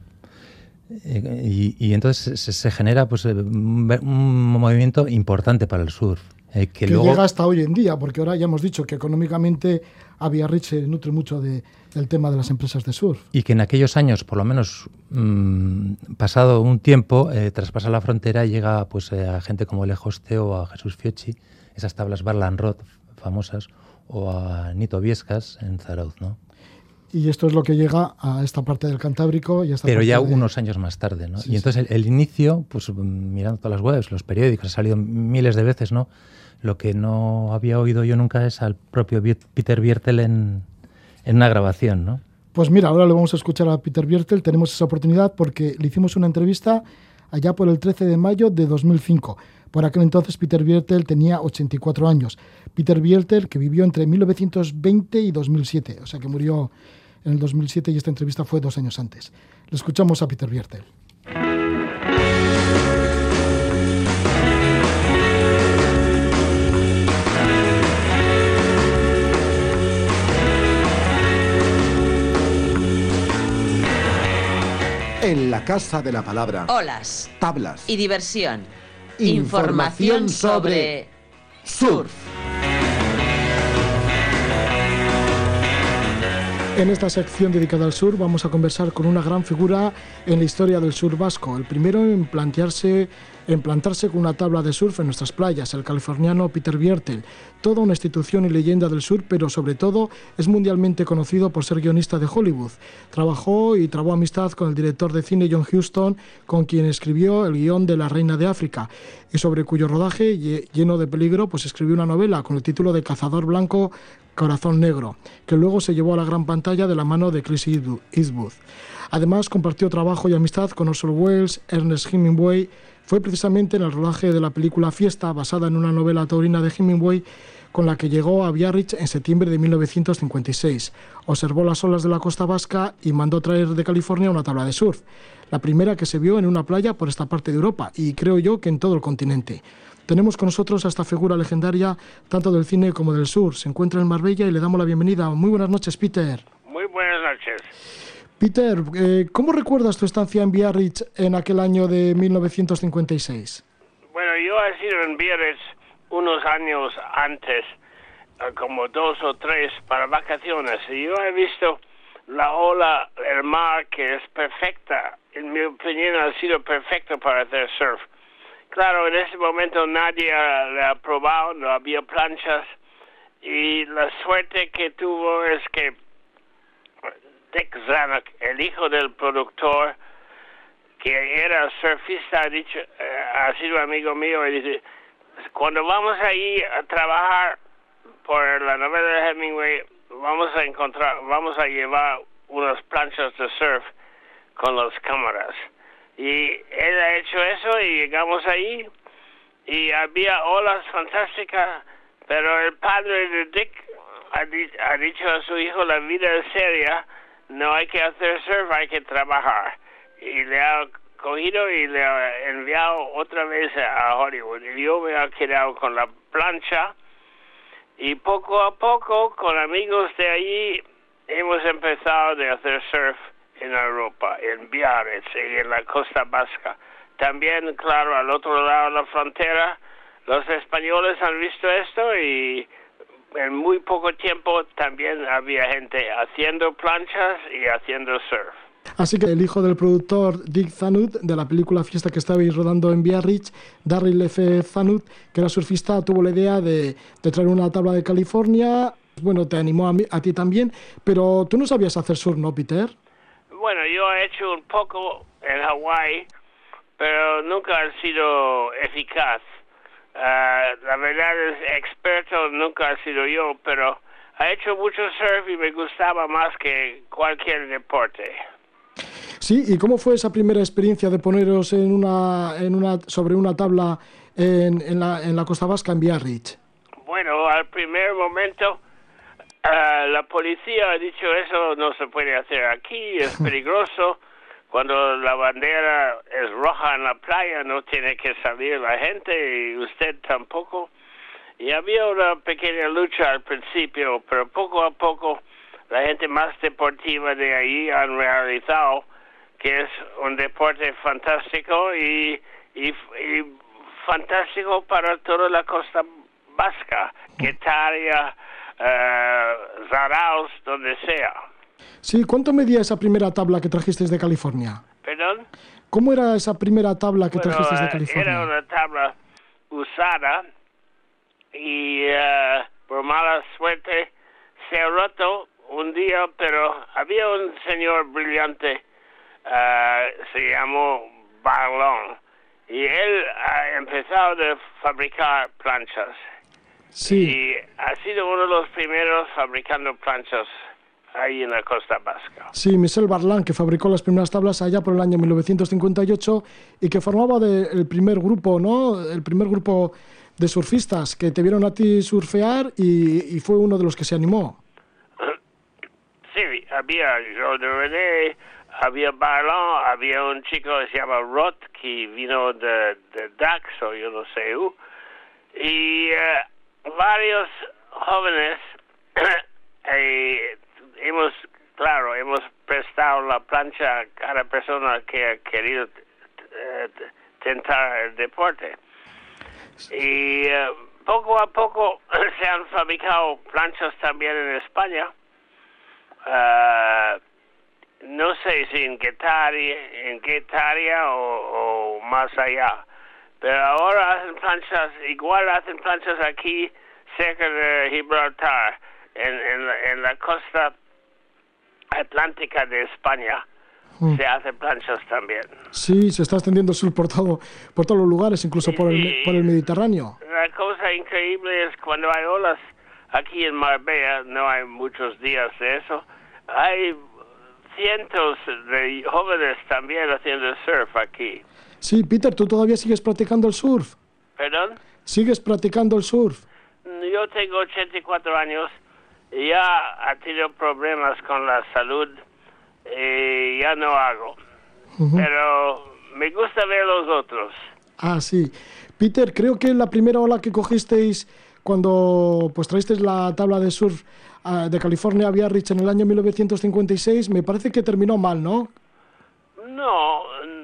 Eh, y, entonces se, genera pues, un movimiento importante para el surf. Eh, que, llega hasta hoy en día, porque ahora ya hemos dicho que económicamente a Biarritz se nutre mucho de, del tema de las empresas de surf. Y que en aquellos años, por lo menos mmm, pasado un tiempo, eh, traspasa la frontera y llega pues, eh, a gente como El o a Jesús Fiocchi, esas tablas Barlan Rod famosas, o a Nito Viescas en Zarauz, ¿no? Y esto es lo que llega a esta parte del Cantábrico. Y esta Pero ya de... unos años más tarde, ¿no? y entonces el, el, inicio, pues mirando todas las webs, los periódicos, ha salido miles de veces, ¿no? Lo que no había oído yo nunca es al propio Peter Biertel en, en una grabación, ¿no? Pues mira, ahora le vamos a escuchar a Peter Biertel, tenemos esa oportunidad porque le hicimos una entrevista allá por el 13 de mayo de 2005. Por aquel entonces Peter Biertel tenía 84 años. Peter Biertel que vivió entre 1920 y 2007, o sea que murió en el 2007 y esta entrevista fue dos años antes. Le escuchamos a Peter Biertel. En la Casa de la Palabra. Olas. Tablas. Y diversión. Información, sobre surf. En esta sección dedicada al sur vamos a conversar con una gran figura en la historia del sur vasco, el primero en plantearse en plantarse con una tabla de surf en nuestras playas, el californiano Peter Biertel, toda una institución y leyenda del sur, pero sobre todo es mundialmente conocido por ser guionista de Hollywood. Trabajó y trabó amistad con el director de cine John Huston, con quien escribió el guion de La Reina de África, y sobre cuyo rodaje, lleno de peligro, pues escribió una novela con el título de Cazador Blanco Corazón Negro, que luego se llevó a la gran pantalla de la mano de Chris Eastwood. Además, compartió trabajo y amistad con Orson Welles, Ernest Hemingway, fue precisamente en el rodaje de la película Fiesta, basada en una novela taurina de Hemingway, con la que llegó a Biarritz en septiembre de 1956. Observó las olas de la costa vasca y mandó traer de California una tabla de surf. la primera que se vio en una playa por esta parte de Europa y creo yo que en todo el continente. Tenemos con nosotros a esta figura legendaria tanto del cine como del sur. Se encuentra en Marbella y le damos la bienvenida. Muy buenas noches, Peter. Muy buenas noches. Peter, eh, ¿cómo recuerdas tu estancia en Biarritz en aquel año de 1956? Bueno, yo he sido en Biarritz unos años antes, eh, como dos o tres, para vacaciones. Y yo he visto la ola, el mar, que es perfecta. En mi opinión, ha sido perfecto para hacer surf. Claro, en ese momento nadie le ha probado, no había planchas y la suerte que tuvo es que Dick Zanuck, el hijo del productor, que era surfista, ha dicho, eh, ha sido amigo mío y dice, cuando vamos ahí a trabajar por la novela de Hemingway, vamos a encontrar, vamos a llevar unas planchas de surf con las cámaras. Y él ha hecho eso y llegamos ahí y había olas fantásticas, pero el padre de Dick ha, dicho a su hijo, la vida es seria, no hay que hacer surf, hay que trabajar. Y le ha cogido y le ha enviado otra vez a Hollywood. Y yo me he quedado con la plancha y poco a poco con amigos de allí hemos empezado a hacer surf en Europa, en Biarritz y en la costa vasca. También, claro, al otro lado de la frontera, los españoles han visto esto y en muy poco tiempo también había gente haciendo planchas y haciendo surf. Así que el hijo del productor Dick Zanut de la película Fiesta que estabais rodando en Biarritz, Darryl F. Zanut, que era surfista, tuvo la idea de, traer una tabla de California. Bueno, te animó a, a ti también, pero tú no sabías hacer surf, ¿no, Peter? Bueno, yo he hecho un poco en Hawái, pero nunca ha sido eficaz. Ah, la verdad es, experto nunca ha sido yo, pero he hecho mucho surf y me gustaba más que cualquier deporte. Sí, ¿y cómo fue esa primera experiencia de poneros en una, en una, sobre una tabla en, en, la, en la Costa Vasca, en Biarritz? Bueno, al primer momento Uh, la policía ha dicho eso no se puede hacer aquí, es [LAUGHS] peligroso. Cuando la bandera es roja en la playa no tiene que salir la gente y usted tampoco. Y había una pequeña lucha al principio, pero poco a poco la gente más deportiva de ahí han realizado que es un deporte fantástico y, y, y fantástico para toda la costa vasca, Guetaria, eh, Zaraos, donde sea. Sí, ¿cuánto medía esa primera tabla que trajiste de California? ¿Perdón? ¿Cómo era esa primera tabla que trajiste de eh, California? Era una tabla usada y uh, por mala suerte se ha roto un día, pero había un señor brillante, uh, se llamó Barlon, y él ha empezado a fabricar planchas. Sí. Y ha sido uno de los primeros fabricando planchas ahí en la costa vasca. Sí, Michel Barlan, que fabricó las primeras tablas allá por el año 1958 y que formaba del primer grupo, ¿no? El primer grupo de surfistas que te vieron a ti surfear y, fue uno de los que se animó. Sí, había yo de René, había Barlan, había un chico que se llama Roth que vino de, de Dax o yo no sé, y eh, varios jóvenes [COUGHS] eh, hemos, claro, hemos prestado la plancha a cada persona que ha querido eh, tentar el deporte. Y eh, poco a poco [CLEARS THROAT] se han fabricado planchas también en España. no sé si en Guetaria, en Guetaria o, más allá pero ahora hacen planchas, igual hacen planchas aquí cerca de Gibraltar, en, en, la, costa atlántica de España. Mm. Se hacen planchas también. Sí, se está extendiendo sur por, todo, por todos los lugares, incluso por, el, por el Mediterráneo. La cosa increíble es cuando hay olas aquí en Marbella, no hay muchos días de eso, hay cientos de jóvenes también haciendo surf aquí. Sí, Peter, ¿tú todavía sigues practicando el surf? ¿Perdón? ¿Sigues practicando el surf? Yo tengo 84 años ya ha tenido problemas con la salud y ya no hago. pero me gusta ver los otros. Ah, sí. Peter, creo que la primera ola que cogisteis cuando pues traísteis la tabla de surf ah, de California a Biarritz en el año 1956, me parece que terminó mal, ¿no? No,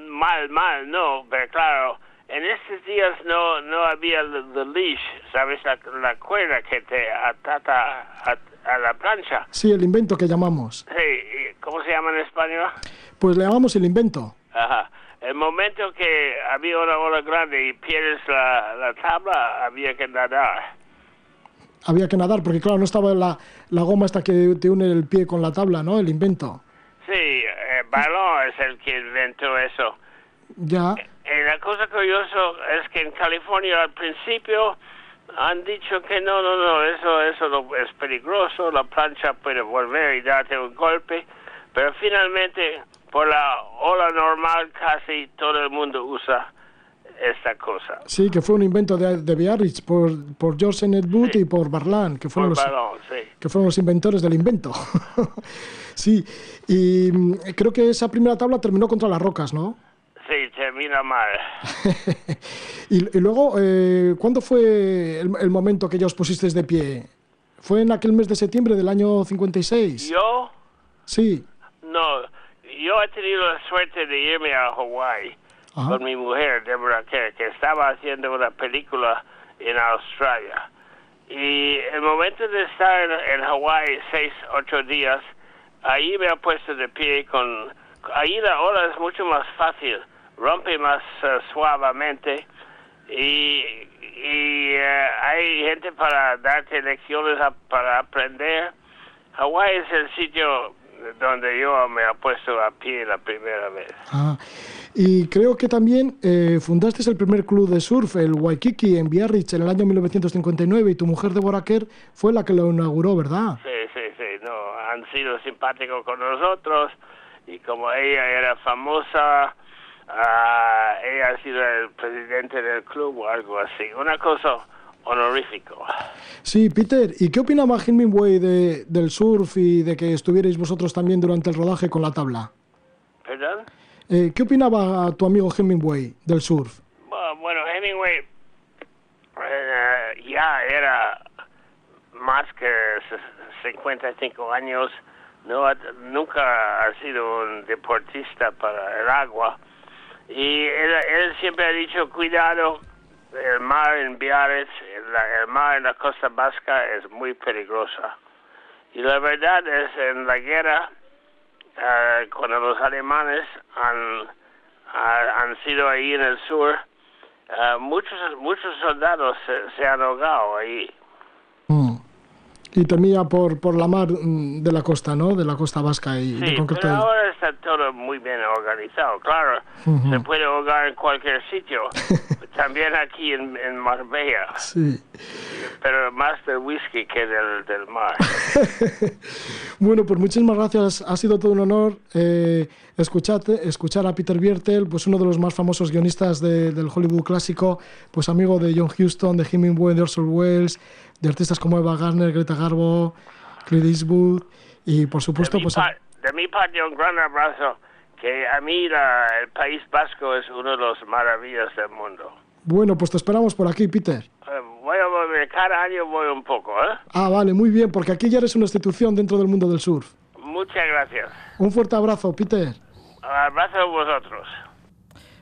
mal, mal, no, pero claro, en estos días no no había el leash, ¿sabes? La, la cuerda que te atata a, a la plancha. Sí, el invento que llamamos. Sí, ¿y ¿cómo se llama en español? Pues le llamamos el invento. Ajá. El momento que había una ola grande y pierdes la, la tabla, había que nadar. Había que nadar porque, claro, no estaba la, la goma hasta que te une el pie con la tabla, ¿no? El invento. Sí, eh, Balón es el que inventó eso. Ya. Y la cosa curiosa es que en California al principio han dicho que no, no, no, eso, eso no es peligroso, la plancha puede volver y darte un golpe, pero finalmente por la ola normal casi todo el mundo usa esta cosa. Sí, que fue un invento de, de Biarritz por, por George Ennett Booth y por Barlan, que Por fueron, los, sí. que fueron los inventores del invento. [LAUGHS] sí, y mm, creo que esa primera tabla terminó contra las rocas, ¿no? Sí, termina mal. [LAUGHS] y, y luego, eh, ¿cuándo fue el, el momento que ya os pusisteis de pie? ¿Fue en aquel mes de septiembre del año 56? Yo, Sí. no, yo he tenido la suerte de irme a Hawái con mi mujer, Deborah Kerr, que estaba haciendo una película en Australia. Y el momento de estar en, en Hawái seis, ocho días, ahí me he puesto de pie con... Ahí la ola es mucho más fácil, rompe más eh, suavemente y, y eh, hay gente para darte lecciones a- para aprender. Hawái es el sitio donde yo me he puesto a pie la primera vez. Ah, y creo que también eh, fundaste el primer club de surf, el Waikiki, en Biarritz, en el año 1959, y tu mujer, Deborah Kerr, fue la que lo inauguró, ¿verdad? Sí, sí, sí, no, han sido simpáticos con nosotros y como ella era famosa, ah, ella ha sido el presidente del club o algo así, una cosa honorífico. Sí, Peter, ¿y qué opinaba Hemingway de, del surf y de que estuvierais vosotros también durante el rodaje con la tabla? ¿Perdón? Eh, ¿Qué opinaba tu amigo Hemingway del surf? Bueno, Hemingway eh, ya era más que s- 55 años, no nunca ha sido un deportista para el agua y él, él siempre ha dicho cuidado, el mar en Biarritz, el mar en la costa vasca es muy peligrosa. Y la verdad es en la guerra, eh, cuando los alemanes han, ha- han sido ahí en el sur, eh, muchos muchos soldados se, se han ahogado ahí. Y temía por, por la mar mm, de la costa, ¿no? De la costa vasca y de Sí, concreto. pero ahora está todo muy bien organizado. Claro, Ujú. se puede ahogar en cualquier sitio, [LAUGHS] también aquí en, en Marbella, Sí. pero más del whisky que del, del mar. [LAUGHS] Bueno, pues muchísimas gracias. Ha sido todo un honor eh, escucharte, escuchar a Peter Biertel, pues uno de los más famosos guionistas de- del Hollywood clásico, pues amigo de John Huston, de Hemingway, de Orson Welles, de artistas como Eva Gardner, Greta Garbo, Clint Eastwood y por supuesto, de, mi pues par- de mi parte, un gran abrazo, que a mí la- el País Vasco es uno de los maravillas del mundo. bueno, pues te esperamos por aquí, Peter. Eh, voy a volver, cada año voy un poco, ¿eh? Ah, vale, muy bien, porque aquí ya eres una institución dentro del mundo del surf. Muchas gracias. Un fuerte abrazo, Peter. Abrazo a vosotros.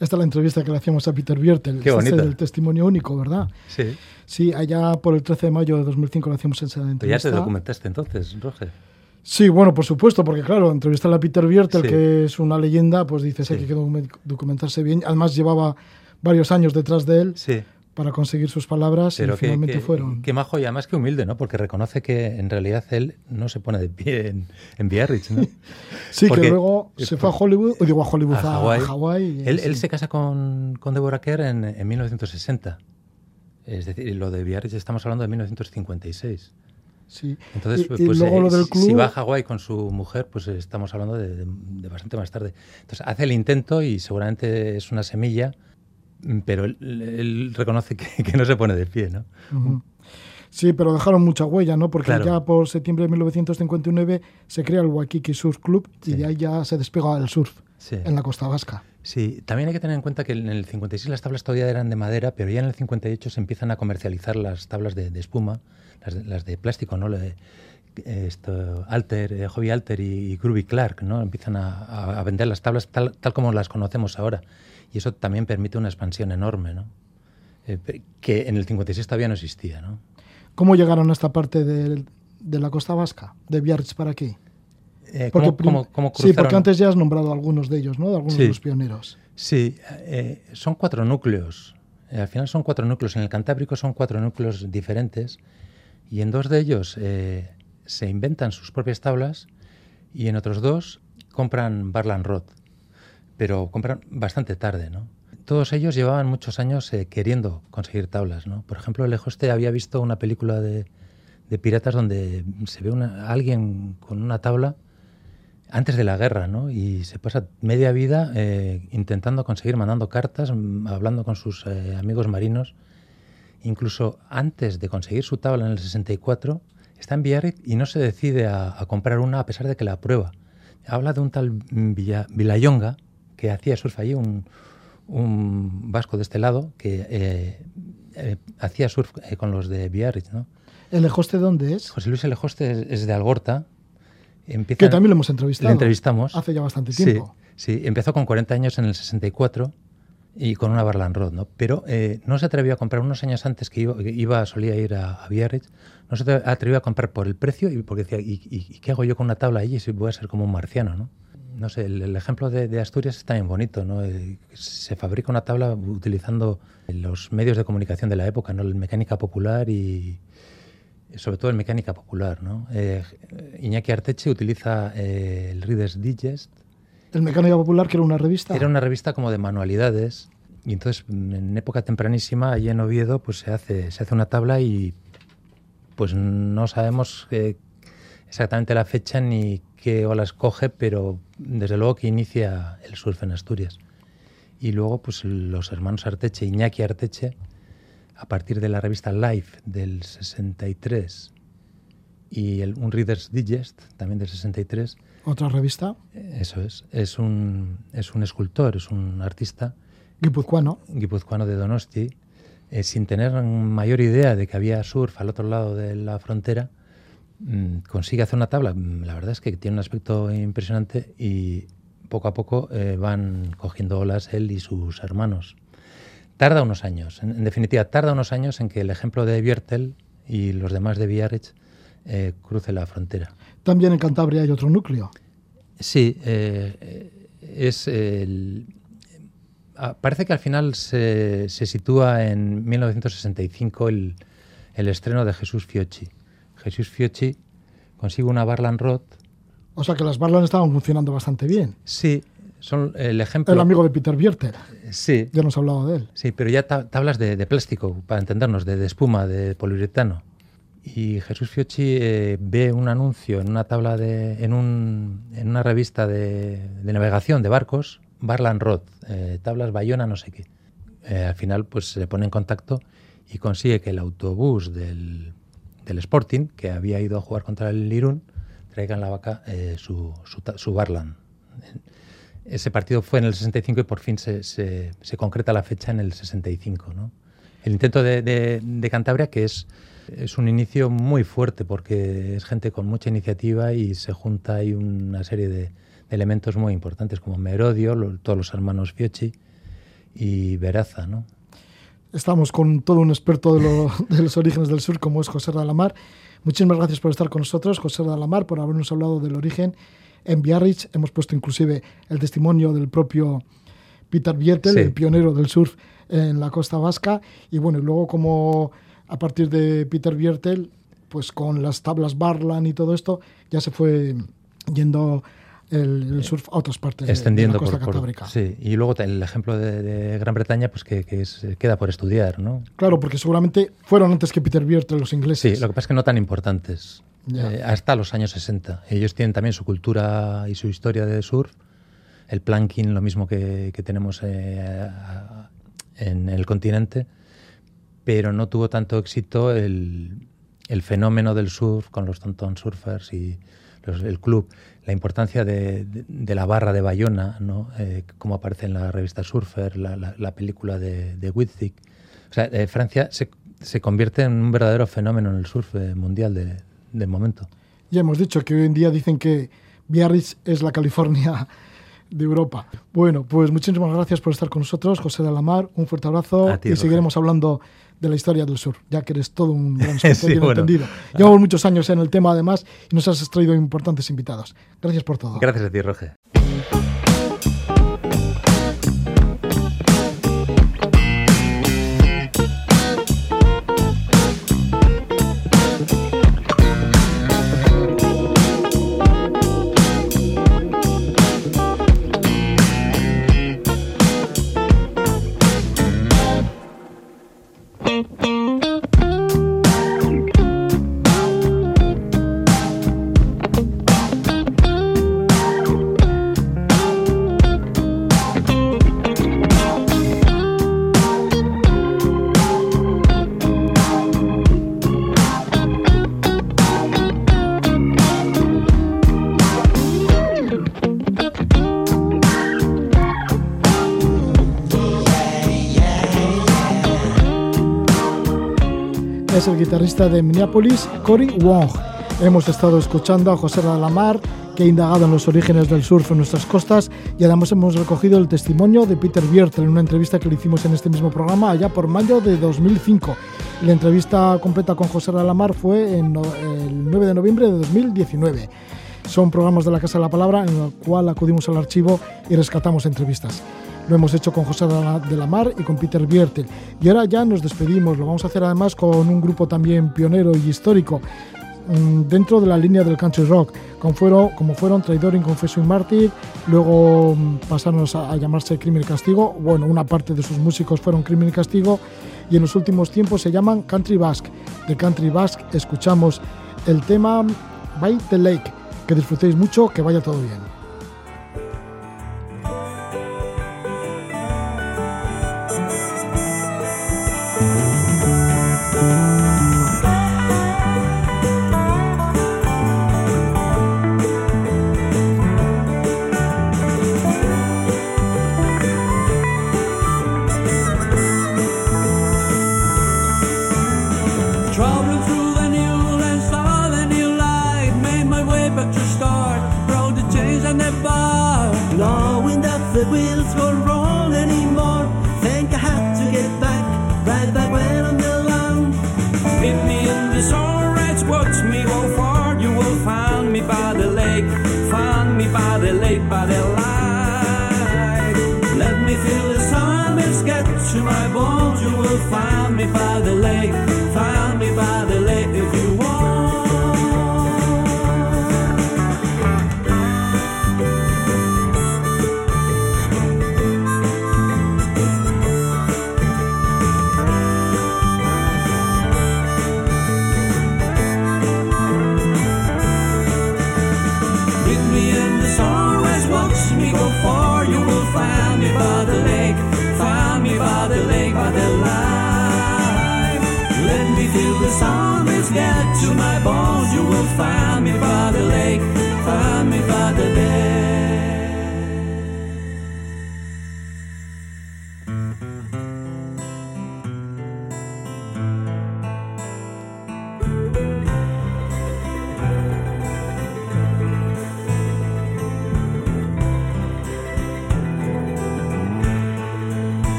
Esta es la entrevista que le hacíamos a Peter Biertel. Qué Este es el testimonio único, ¿verdad? Sí. Sí, allá por el 13 de mayo de 2005 le hacíamos esa Pero ya entrevista. te documentaste entonces, Roger. Sí, bueno, por supuesto, porque claro, entrevistar a Peter Biertel, Sí. que es una leyenda, pues dices, hay que document- documentarse bien. Además, llevaba varios años detrás de él Sí. Para conseguir sus palabras Pero y que, finalmente que- fueron. que majo y además que humilde, ¿no? Porque reconoce que en realidad él no se pone de pie en, en Biarritz, ¿no? [LAUGHS] Sí, porque- que luego se fue a Hollywood, o digo a Hollywood, a a, Hawái. y Él, sí. él se casa con, con Deborah Kerr en, en 1960. Es decir, lo de Biarritz estamos hablando de 1956. Sí. Entonces, Y- y pues, luego eh, lo del club- si va a Hawái con su mujer, pues eh, estamos hablando de, de- de bastante más tarde. Entonces, hace el intento y seguramente es una semilla, pero él, él reconoce que, que no se pone de pie, ¿no? Sí, pero dejaron mucha huella, ¿no? Porque Claro. ya por septiembre de 1959 se crea el Waikiki Surf Club y de ahí ya se despega el surf Sí. en la costa vasca. Sí, también hay que tener en cuenta que en el 56 las tablas todavía eran de madera, pero ya en el 58 se empiezan a comercializar las tablas de, de espuma, las de, las de plástico, ¿no? Le- eh, esto, Alter, eh, Hobby Alter y, y Groovy Clark, ¿no? Empiezan a, a- a vender las tablas tal, tal como las conocemos ahora. Y eso también permite una expansión enorme, ¿no? Eh, que en el 56 todavía no existía, ¿no? ¿Cómo llegaron a esta parte de, la costa vasca, de Biarritz para aquí? Eh, ¿cómo, prim- cómo- cómo sí, porque antes ya has nombrado algunos de ellos, ¿no? De algunos Sí. de los pioneros. Sí, eh, son cuatro núcleos. Al final son cuatro núcleos. En el Cantábrico son cuatro núcleos diferentes y en dos de ellos se inventan sus propias tablas y en otros dos compran Barland Rod, pero compran bastante tarde, ¿no? Todos ellos llevaban muchos años eh, queriendo conseguir tablas, ¿no? Por ejemplo, Lejoste había visto una película de, de piratas donde se ve una, alguien con una tabla antes de la guerra, ¿no? Y se pasa media vida eh, intentando conseguir, mandando cartas, mm, hablando con sus eh, amigos marinos. Incluso antes de conseguir su tabla en el 64, está en Biarritz y no se decide a, a comprar una a pesar de que la aprueba. Habla de un tal Villa- que hacía surf allí, un, un vasco de este lado que eh, eh, hacía surf eh, con los de Biarritz, ¿no? ¿El Ejoste dónde es? José Luis Elejoste es, es de Algorta. Empieza- Que también lo hemos entrevistado. le entrevistamos. Hace ya bastante Sí, tiempo. Sí, empezó con 40 años en el 64 y con una Barland Rod, ¿no? Pero no se atrevió a comprar unos años antes que iba, que iba solía ir a, a Biarritz, no se atre- atrevió a comprar por el precio y porque decía, ¿y, y- y qué hago yo con una tabla allí si voy a ser como un marciano, ¿no? No sé, el, el ejemplo de, de Asturias es también bonito, ¿no? Eh, se fabrica una tabla utilizando los medios de comunicación de la época, ¿no? La mecánica popular y, sobre todo en mecánica popular, ¿no? Eh, Iñaki Arteche utiliza eh, el Reader's Digest, El Mecánica Popular, que era una revista. era una revista como de manualidades y entonces en época tempranísima allí en Oviedo pues se hace se hace una tabla y pues no sabemos eh, exactamente la fecha ni qué ola escoge, pero desde luego que inicia el surf en Asturias. Y luego pues los hermanos Arteche, Iñaki Arteche, a partir de la revista Life del 63 y el, un Reader's Digest también del 63, Otra revista. eso es. Es un, es un escultor, es un artista Guipuzcoano. guipuzcoano de Donosti, eh, sin tener mayor idea de que había surf al otro lado de la frontera, consigue hacer una tabla. Mm, La verdad es que tiene un aspecto impresionante y poco a poco eh, van cogiendo olas él y sus hermanos. Tarda unos años, en, en definitiva, tarda unos años en que el ejemplo de Biertel y los demás de Biarritz eh, cruce la frontera. También en Cantabria hay otro núcleo. Sí, eh, eh, es el, parece que al final se, se sitúa en 1965 el, el estreno de Jesús Fiocchi. Jesús Fiocchi consigue una Barland Rod. O sea que las Barland estaban funcionando bastante bien. Sí, son el ejemplo. El amigo de Peter Bierter. Sí, Ya nos ha hablado de él. sí, pero ya ta- tablas de, de plástico, para entendernos, de, de espuma, de poliuretano. Y Jesús Fiocchi eh, ve un anuncio en una tabla de, en, un, en una revista de, de navegación de barcos, Barland Rod, eh, tablas Bayona, no sé qué. Eh, al final, pues se pone en contacto y consigue que el autobús del, del Sporting, que había ido a jugar contra el Irún, traiga en la vaca eh, su, su, su Barland. Ese partido fue en el 65 y por fin se, se- concreta la fecha en el 65. ¿no? El intento de, de- Cantabria, que es, es un inicio muy fuerte porque es gente con mucha iniciativa y se junta ahí una serie de, elementos muy importantes como Merodio, todos los hermanos Fiocchi y Veraza. ¿no? Estamos con todo un experto de, lo- [LAUGHS] de los orígenes del sur, como es José Dalamar. Muchísimas gracias por estar con nosotros, José Dalamar, por habernos hablado del origen en Biarritz. Hemos puesto inclusive el testimonio del propio Peter Biertel, Sí. el pionero del surf en la costa vasca. Y bueno, y luego como a partir de Peter Biertel, pues con las tablas Barland y todo esto, ya se fue yendo el, el surf a otras partes Extendiendo de, la costa por, sí. Y luego el ejemplo de, de Gran Bretaña, pues que, que es- queda por estudiar. ¿no? Claro, porque seguramente fueron antes que Peter Biertel los ingleses. Sí, lo que pasa es que no tan importantes. Eh, hasta los años 60. Ellos tienen también su cultura y su historia de surf. El planking, lo mismo que, que tenemos eh, en el continente. Pero no tuvo tanto éxito el, el fenómeno del surf con los Tonton Surfers y el club, la importancia de, la barra de Bayona, ¿no? Eh, como aparece en la revista Surfer, la, película de, de Wittig. O sea, eh, Francia se, se, convierte en un verdadero fenómeno en el surf eh, mundial de, del momento. Ya hemos dicho que hoy en día dicen que Biarritz es la California de Europa. Bueno, pues muchísimas gracias por estar con nosotros, José de Alamar. Un fuerte abrazo y seguiremos hablando de la historia del sur, ya que eres todo un gran [LAUGHS] especialista entendido. Llevamos muchos años en el tema además y nos has traído importantes invitados. Gracias por todo. Gracias a ti, Roge. el guitarrista de Minneapolis, Cory Wong. Hemos estado escuchando a José Lamar, que ha indagado en los orígenes del surf en nuestras costas, y además hemos recogido el testimonio de Peter Biertel en una entrevista que le hicimos en este mismo programa allá por mayo de 2005. La entrevista completa con José Lamar fue en el 9 de noviembre de 2019. Son programas de la Casa de la Palabra en el cual acudimos al archivo y rescatamos entrevistas. Lo hemos hecho con José de la Mar y con Peter Biertel. Y ahora ya nos despedimos. Lo vamos a hacer además con un grupo también pionero y histórico mm, dentro de la línea del country rock, como fueron, como fueron Traidor, Inconfeso y Mártir, luego mm, pasaron a, llamarse Crimen y Castigo, bueno, una parte de sus músicos fueron Crimen y Castigo, y en los últimos tiempos se llaman Country Basque. De Country Basque escuchamos el tema By the Lake. Que disfrutéis mucho, que vaya todo bien.